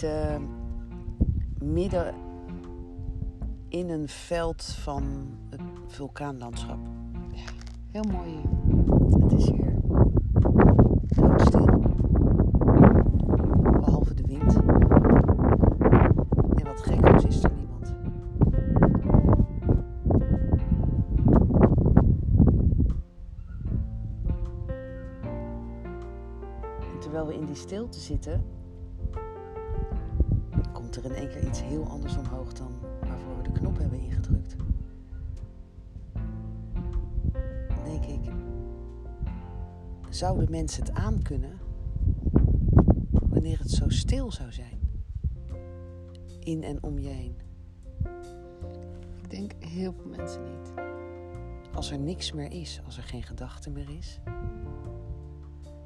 zitten midden in een veld van het vulkaanlandschap. Heel mooi hier. Het is hier doodstil. Behalve de wind. En wat gekko's is er niemand. En terwijl we in die stilte zitten, komt er in één keer iets heel anders omhoog dan waarvoor we de knop hebben ingedrukt. Dan denk ik, zouden mensen het aankunnen wanneer het zo stil zou zijn? In en om je heen. Ik denk heel veel mensen niet. Als er niks meer is, als er geen gedachte meer is.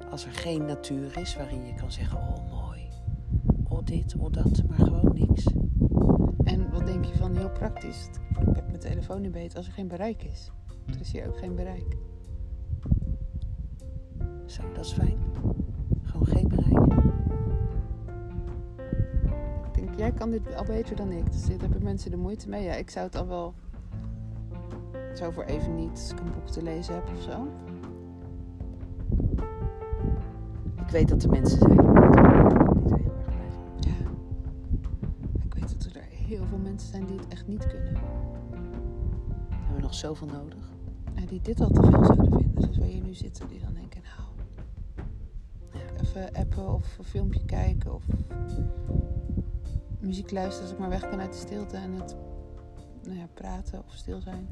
Als er geen natuur is waarin je kan zeggen, oh oh dit, oh dat, maar gewoon niks. En wat denk je van heel praktisch? Ik heb mijn telefoon in beet als er geen bereik is. Er is hier ook geen bereik. Zo, dat is fijn. Gewoon geen bereik. Ik denk, jij kan dit al beter dan ik. Dus dit hebben mensen de moeite mee. Ja, ik zou het al wel zo voor even niet als ik een boek te lezen heb of zo. Ik weet dat er mensen zijn die er mensen zijn die het echt niet kunnen. We hebben nog zoveel nodig. En die dit al te veel zouden vinden. Zoals waar je nu zit. Die dan denken, nou... Even appen of een filmpje kijken of muziek luisteren als ik maar weg kan uit de stilte en het nou ja, praten of stil zijn.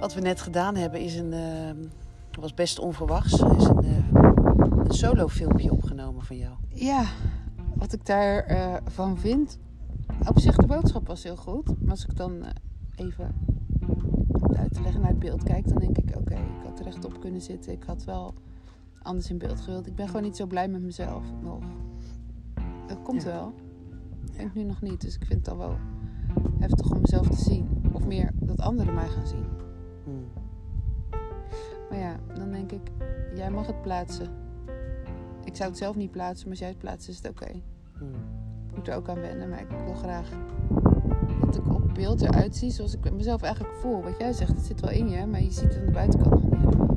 Wat we net gedaan hebben is een, eh, was best onverwachts, is een, eh, een solo filmpje opgenomen van jou. Ja, wat ik daarvan van vind. Op zich, de boodschap was heel goed. Maar als ik dan eh, even uit te leggen naar het beeld kijk, dan denk ik: oké, ik had er rechtop kunnen zitten. Ik had wel anders in beeld gewild. Ik ben gewoon niet zo blij met mezelf nog. Dat komt Ja. wel. Ik nu nog niet. Dus ik vind het dan wel heftig om mezelf te zien. Of meer dat anderen mij gaan zien. Hmm. Maar ja, dan denk ik, jij mag het plaatsen. Ik zou het zelf niet plaatsen, maar als jij het plaatst, is het oké. Hmm. Ik moet er ook aan wennen, maar ik wil graag dat ik op beeld eruit zie zoals ik mezelf eigenlijk voel. Wat jij zegt, het zit wel in je, maar je ziet het aan de buitenkant nog niet helemaal.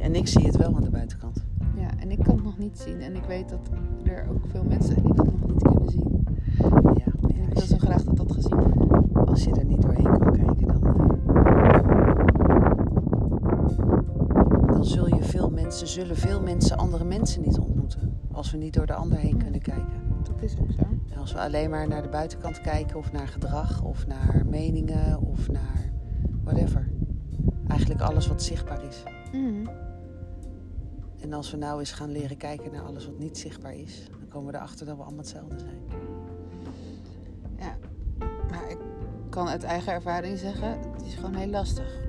En ik zie het wel aan de buitenkant. ja, en ik kan het nog niet zien. En ik weet dat er ook veel mensen zijn die dat nog niet kunnen zien. Ja, En ik wil zo graag dat dat gezien wordt. als je er niet doorheen kan kijken, dan, eh, dan zul je veel mensen, zullen veel mensen andere mensen niet ontmoeten. Als we niet door de ander heen kunnen kijken. Dat is ook zo. En als we alleen maar naar de buitenkant kijken, of naar gedrag, of naar meningen, of naar whatever. Eigenlijk alles wat zichtbaar is. Mhm. En als we nou eens gaan leren kijken naar alles wat niet zichtbaar is, dan komen we erachter dat we allemaal hetzelfde zijn. Ja, maar ik kan uit eigen ervaring zeggen, het is gewoon heel lastig.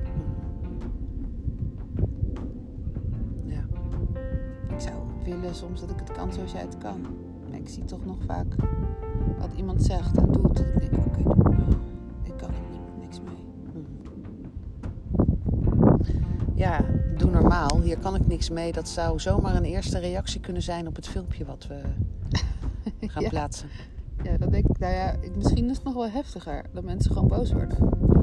Willen soms dat ik het kan zoals jij het kan. Maar ik zie toch nog vaak wat iemand zegt en doet. Dat ik denk, oké, doe maar. ik kan er niet, niks mee. ja, doe normaal. Hier kan ik niks mee. Dat zou zomaar een eerste reactie kunnen zijn op het filmpje wat we gaan Ja. plaatsen. Ja, dat denk ik. Nou ja, misschien is het nog wel heftiger. Dat mensen gewoon boos worden.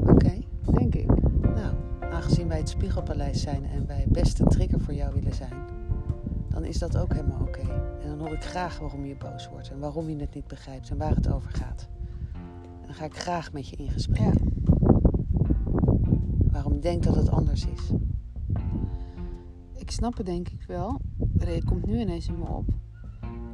Oké. Denk ik. Nou, aangezien wij het Spiegelpaleis zijn en wij best een trigger voor jou willen zijn, dan is dat ook helemaal oké. En dan hoor ik graag waarom je boos wordt en waarom je het niet begrijpt en waar het over gaat. En dan ga ik graag met je in gesprek. Ja. Waarom je denkt dat het anders is. Ik snap het denk ik wel. Reden komt nu ineens in me op.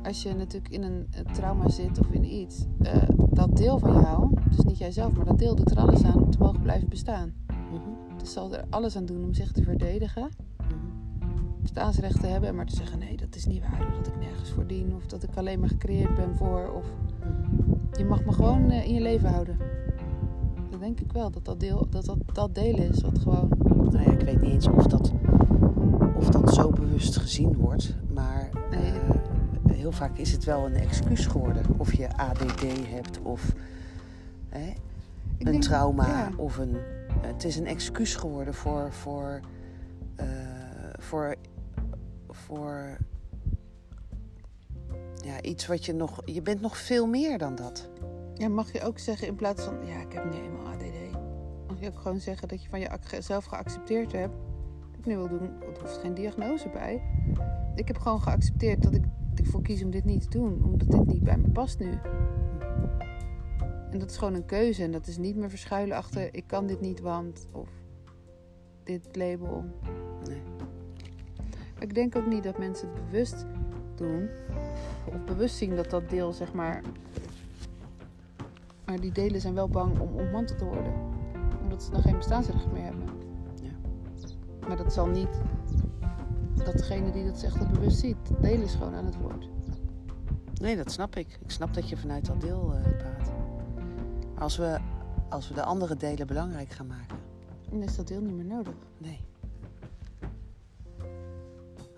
Als je natuurlijk in een, trauma zit of in iets, eh, dat deel van jou, dus niet jijzelf, maar dat deel doet er alles aan om te mogen blijven bestaan. Mhm, Dus zal er alles aan doen om zich te verdedigen, bestaansrecht te hebben, maar te zeggen: nee, dat is niet waar, dat ik nergens voor dien, of dat ik alleen maar gecreëerd ben voor, of je mag me gewoon eh, in je leven houden. Dat denk ik wel, dat dat deel, dat, dat, dat delen is wat gewoon. Nou ja, ik weet niet eens of dat, of dat zo bewust gezien wordt. Maar Nee. eh, heel vaak is het wel een excuus geworden. Of je ADD hebt of hè, een denk- trauma. ja. Of een, het is een excuus geworden voor, voor, eh, voor, voor Ja, iets wat je nog... Je bent nog veel meer dan dat. Ja, mag je ook zeggen in plaats van, ja, ik heb nu eenmaal ADD. Mag je ook gewoon zeggen dat je van jezelf geaccepteerd hebt. Dat ik nu wil doen, er hoeft geen diagnose bij. Ik heb gewoon geaccepteerd dat ik ervoor kies om dit niet te doen. Omdat dit niet bij me past nu. En dat is gewoon een keuze. En dat is niet meer verschuilen achter, ik kan dit niet, want... Of dit label. Nee. Ik denk ook niet dat mensen het bewust doen. Of bewust zien dat dat deel, zeg maar... Maar die delen zijn wel bang om ontmanteld te worden. Omdat ze dan geen bestaansrecht meer hebben. Ja. Maar dat zal niet... Dat degene die dat zegt dat bewust ziet. Delen is gewoon aan het woord. Nee, dat snap ik. Ik snap dat je vanuit dat deel uh, praat. Als we, als we de andere delen belangrijk gaan maken... Dan is dat deel niet meer nodig. Nee.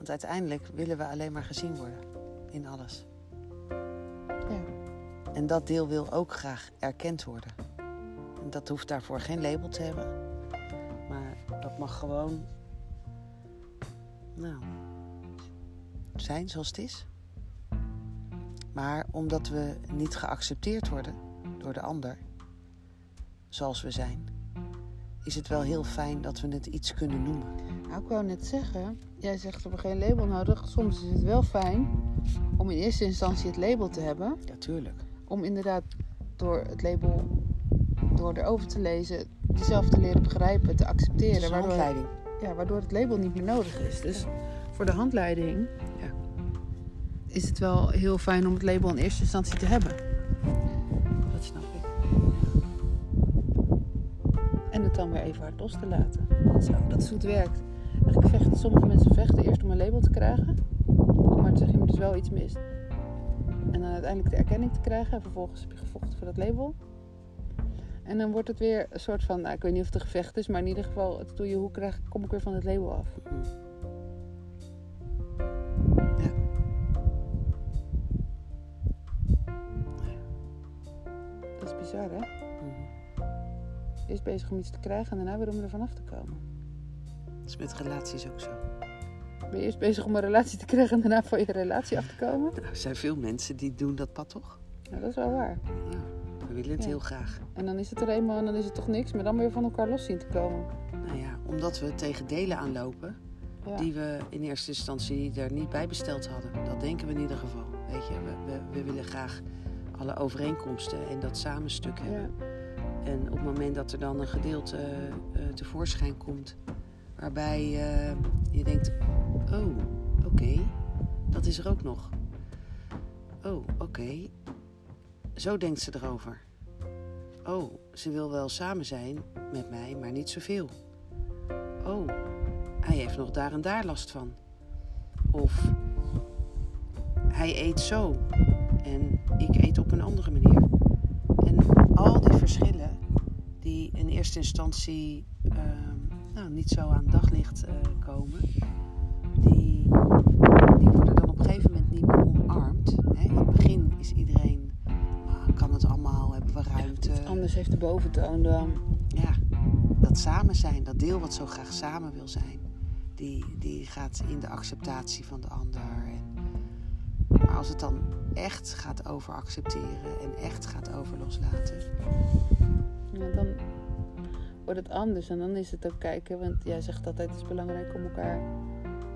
Want uiteindelijk willen we alleen maar gezien worden. In alles. Ja. En dat deel wil ook graag erkend worden. En dat hoeft daarvoor geen label te hebben. Maar dat mag gewoon... Nou... Zijn zoals het is. Maar omdat we niet geaccepteerd worden door de ander... Zoals we zijn is het wel heel fijn dat we het iets kunnen noemen. Nou, ik wou net zeggen, jij zegt we hebben geen label nodig. Soms is het wel fijn om in eerste instantie het label te hebben. Ja, tuurlijk. Om inderdaad door het label, door erover te lezen, jezelf te leren begrijpen, te accepteren. Waardoor, handleiding. ja, waardoor het label niet meer nodig is. Dus voor de handleiding Ja. is het wel heel fijn om het label in eerste instantie te hebben. Dat snap ik. Dan weer even hard los te laten. Zo, dat is hoe werkt. Sommige mensen vechten eerst om een label te krijgen. Maar te zeggen, je dus wel iets mist. En dan uiteindelijk de erkenning te krijgen. En vervolgens heb je gevochten voor dat label. En dan wordt het weer een soort van, nou, ik weet niet of het een gevecht is, maar in ieder geval, het doe je, hoe krijg, kom ik weer van het label af? Ja. Dat is bizar, hè? Eerst bezig om iets te krijgen en daarna weer om er vanaf te komen. Dat is met relaties ook zo. Ben je eerst bezig om een relatie te krijgen en daarna van je relatie af te komen? Nou, er zijn veel mensen die doen dat pad toch? Nou, dat is wel waar. Ja. We willen het Ja. heel graag. En dan is het er eenmaal en dan is het toch niks, maar dan weer van elkaar los zien te komen. Nou ja, omdat we tegen delen aanlopen Ja. die we in eerste instantie er niet bij besteld hadden. Dat denken we in ieder geval. Weet je, we, we, we willen graag alle overeenkomsten en dat samenstuk hebben. En op het moment dat er dan een gedeelte eh, eh, tevoorschijn komt, waarbij eh, je denkt: Oh, oké, dat is er ook nog. Oh, oké, zo denkt ze erover. Oh, ze wil wel samen zijn met mij, maar niet zoveel. Oh, hij heeft nog daar en daar last van. Of hij eet zo en ik eet op een andere manier. Al die verschillen die in eerste instantie ehm, nou, niet zo aan daglicht eh, komen, die, die worden dan op een gegeven moment niet meer omarmd. Hè? In het begin is iedereen, ah, kan het allemaal, hebben we ruimte. Anders heeft de boventoon dan. Ja, dat samen zijn, dat deel wat zo graag samen wil zijn, die, die gaat in de acceptatie van de ander. En, maar als het dan echt gaat over accepteren en echt gaat over loslaten, Ja, dan wordt het anders en dan is het ook kijken, want jij zegt altijd het is belangrijk om elkaar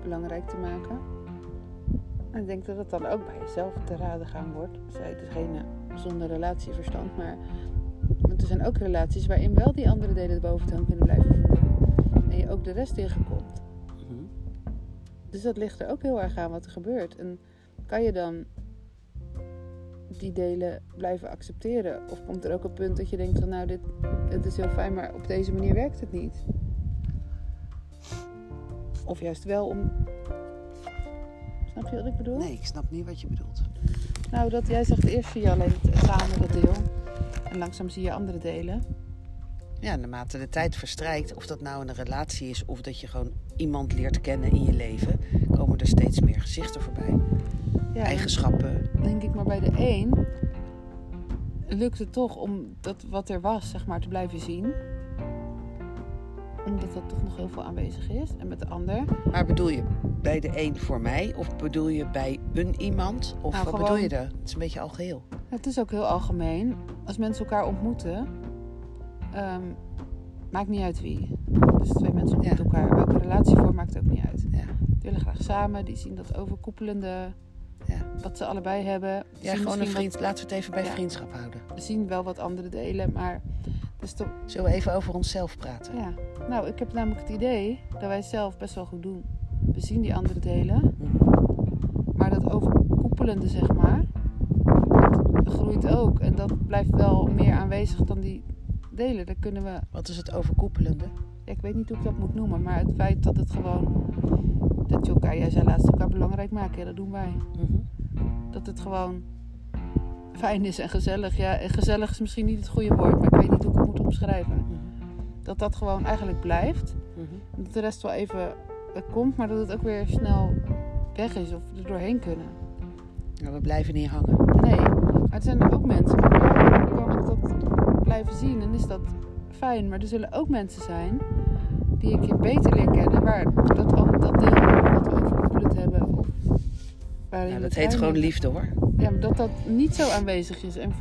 belangrijk te maken. En ik denk dat het dan ook bij jezelf te raden gaan wordt. Zij degene zonder relatieverstand, maar want er zijn ook relaties waarin wel die andere delen de boventoon kunnen blijven voeren. En je ook de rest tegenkomt. mhm, Dus dat ligt er ook heel erg aan wat er gebeurt. En kan je dan die delen blijven accepteren? Of komt er ook een punt dat je denkt van nou, dit is heel fijn, maar op deze manier werkt het niet? Of juist wel om... Snap je wat ik bedoel? nee, ik snap niet wat je bedoelt. Nou, dat jij zegt eerst zie je alleen het samen dat deel. En langzaam zie je andere delen. Ja, naarmate de tijd verstrijkt, of dat nou een relatie is of dat je gewoon iemand leert kennen in je leven, komen er steeds meer gezichten voorbij. Ja, Eigenschappen. dan denk ik maar bij de een lukt het toch om dat wat er was, zeg maar, te blijven zien. Omdat dat toch nog heel veel aanwezig is. En met de ander. Maar bedoel je bij de een voor mij? Of bedoel je bij een iemand? Of Nou, wat gewoon- bedoel je daar? Het is een beetje algeheel. Het is ook heel algemeen. Als mensen elkaar ontmoeten, ehm, maakt niet uit wie. Dus twee mensen ontmoeten elkaar. Welke relatie voor maakt ook niet uit. Ja. Die willen graag samen. Die zien dat overkoepelende Ja. wat ze allebei hebben. Ja, gewoon een vriend. Laten we het even bij Ja. vriendschap houden. We zien wel wat anderen delen, maar is toch Zullen we even over onszelf praten? Ja, nou, ik heb namelijk het idee dat wij zelf best wel goed doen. We zien die anderen delen, maar dat overkoepelende, zeg maar, dat groeit ook. En dat blijft wel meer aanwezig dan die delen. Daar kunnen we, Wat is het overkoepelende? ja, ik weet niet hoe ik dat moet noemen, maar het feit dat het gewoon, dat je elkaar, jij zei laatst, elkaar belangrijk maken, ja, dat doen wij. Mhm. Dat het gewoon fijn is en gezellig. Ja, en gezellig is misschien niet het goede woord, maar ik weet niet hoe ik het moet omschrijven. Mhm. Dat dat gewoon eigenlijk blijft. Mhm. Dat de rest wel even eh, komt, maar dat het ook weer snel weg is of er doorheen kunnen. Nou, we blijven niet hangen. Nee, maar er zijn er ook mensen. Kan ik dat blijven zien en is dat fijn. Maar er zullen ook mensen zijn die ik je beter leer kennen, waar dat, al- dat deel wat we overkoepelend hebben. Of waarin we dat heet gewoon liefde hoor. Ja, maar dat dat niet zo aanwezig is en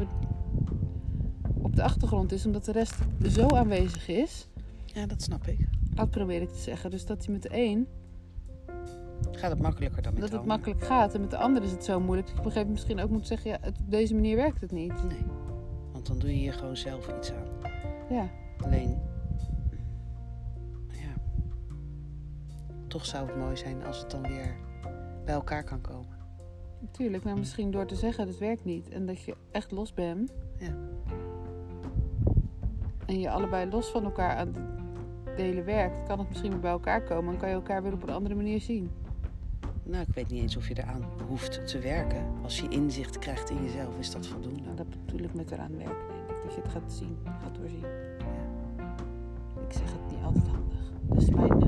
op de achtergrond is, omdat de rest zo aanwezig is. Ja, dat snap ik. Dat probeer ik te zeggen. Dus dat je met de een Gaat het makkelijker dan met dat het makkelijk gaat. En met de ander is het zo moeilijk. Dat je op een gegeven moment misschien ook moet zeggen, ja, het, op deze manier werkt het niet. Nee, want dan doe je hier gewoon zelf iets aan. Ja, Alleen, toch zou het mooi zijn als het dan weer bij elkaar kan komen. natuurlijk. Maar misschien door te zeggen, het werkt niet. En dat je echt los bent. Ja. En je allebei los van elkaar aan het delen werkt. Kan het misschien weer bij elkaar komen. En kan je elkaar weer op een andere manier zien. Nou, ik weet niet eens of je eraan hoeft te werken. Als je inzicht krijgt in jezelf, is dat voldoende. Nou, dat bedoel ik met eraan werken, denk ik. Dat je het gaat zien, gaat doorzien. Ik zeg het niet altijd handig. Dus mijn...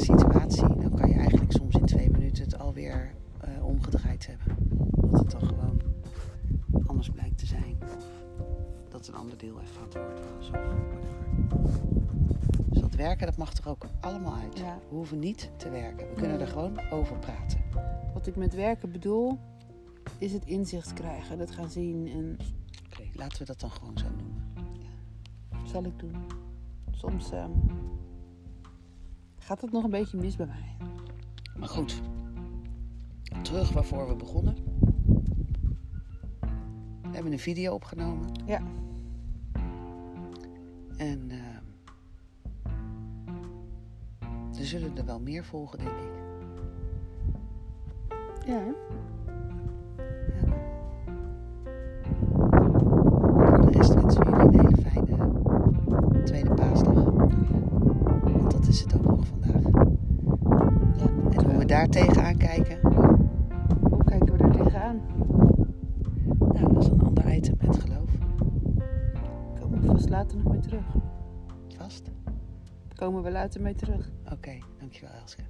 situatie, dan kan je eigenlijk soms in twee minuten het alweer eh, omgedraaid hebben. Dat het dan gewoon anders blijkt te zijn. Of dat een ander deel woord was. Of. Dus dat werken, dat mag er ook allemaal uit. Ja. We hoeven niet te werken. We kunnen er gewoon over praten. Wat ik met werken bedoel, is het inzicht krijgen. Dat gaan zien en Oké, laten we dat dan gewoon zo noemen. zal ik doen. Soms ehm, gaat het nog een beetje mis bij mij. Maar goed, terug waarvoor we begonnen. We hebben een video opgenomen. Ja. En ehm, er zullen er wel meer volgen, denk ik. Ja, hè? Voor de rest daar tegenaan kijken? Hoe kijken we daar tegenaan? Nou, dat is een ander item met geloof. Komen we vast later nog mee terug. Vast? Daar komen we later mee terug. Oké, dankjewel Elske.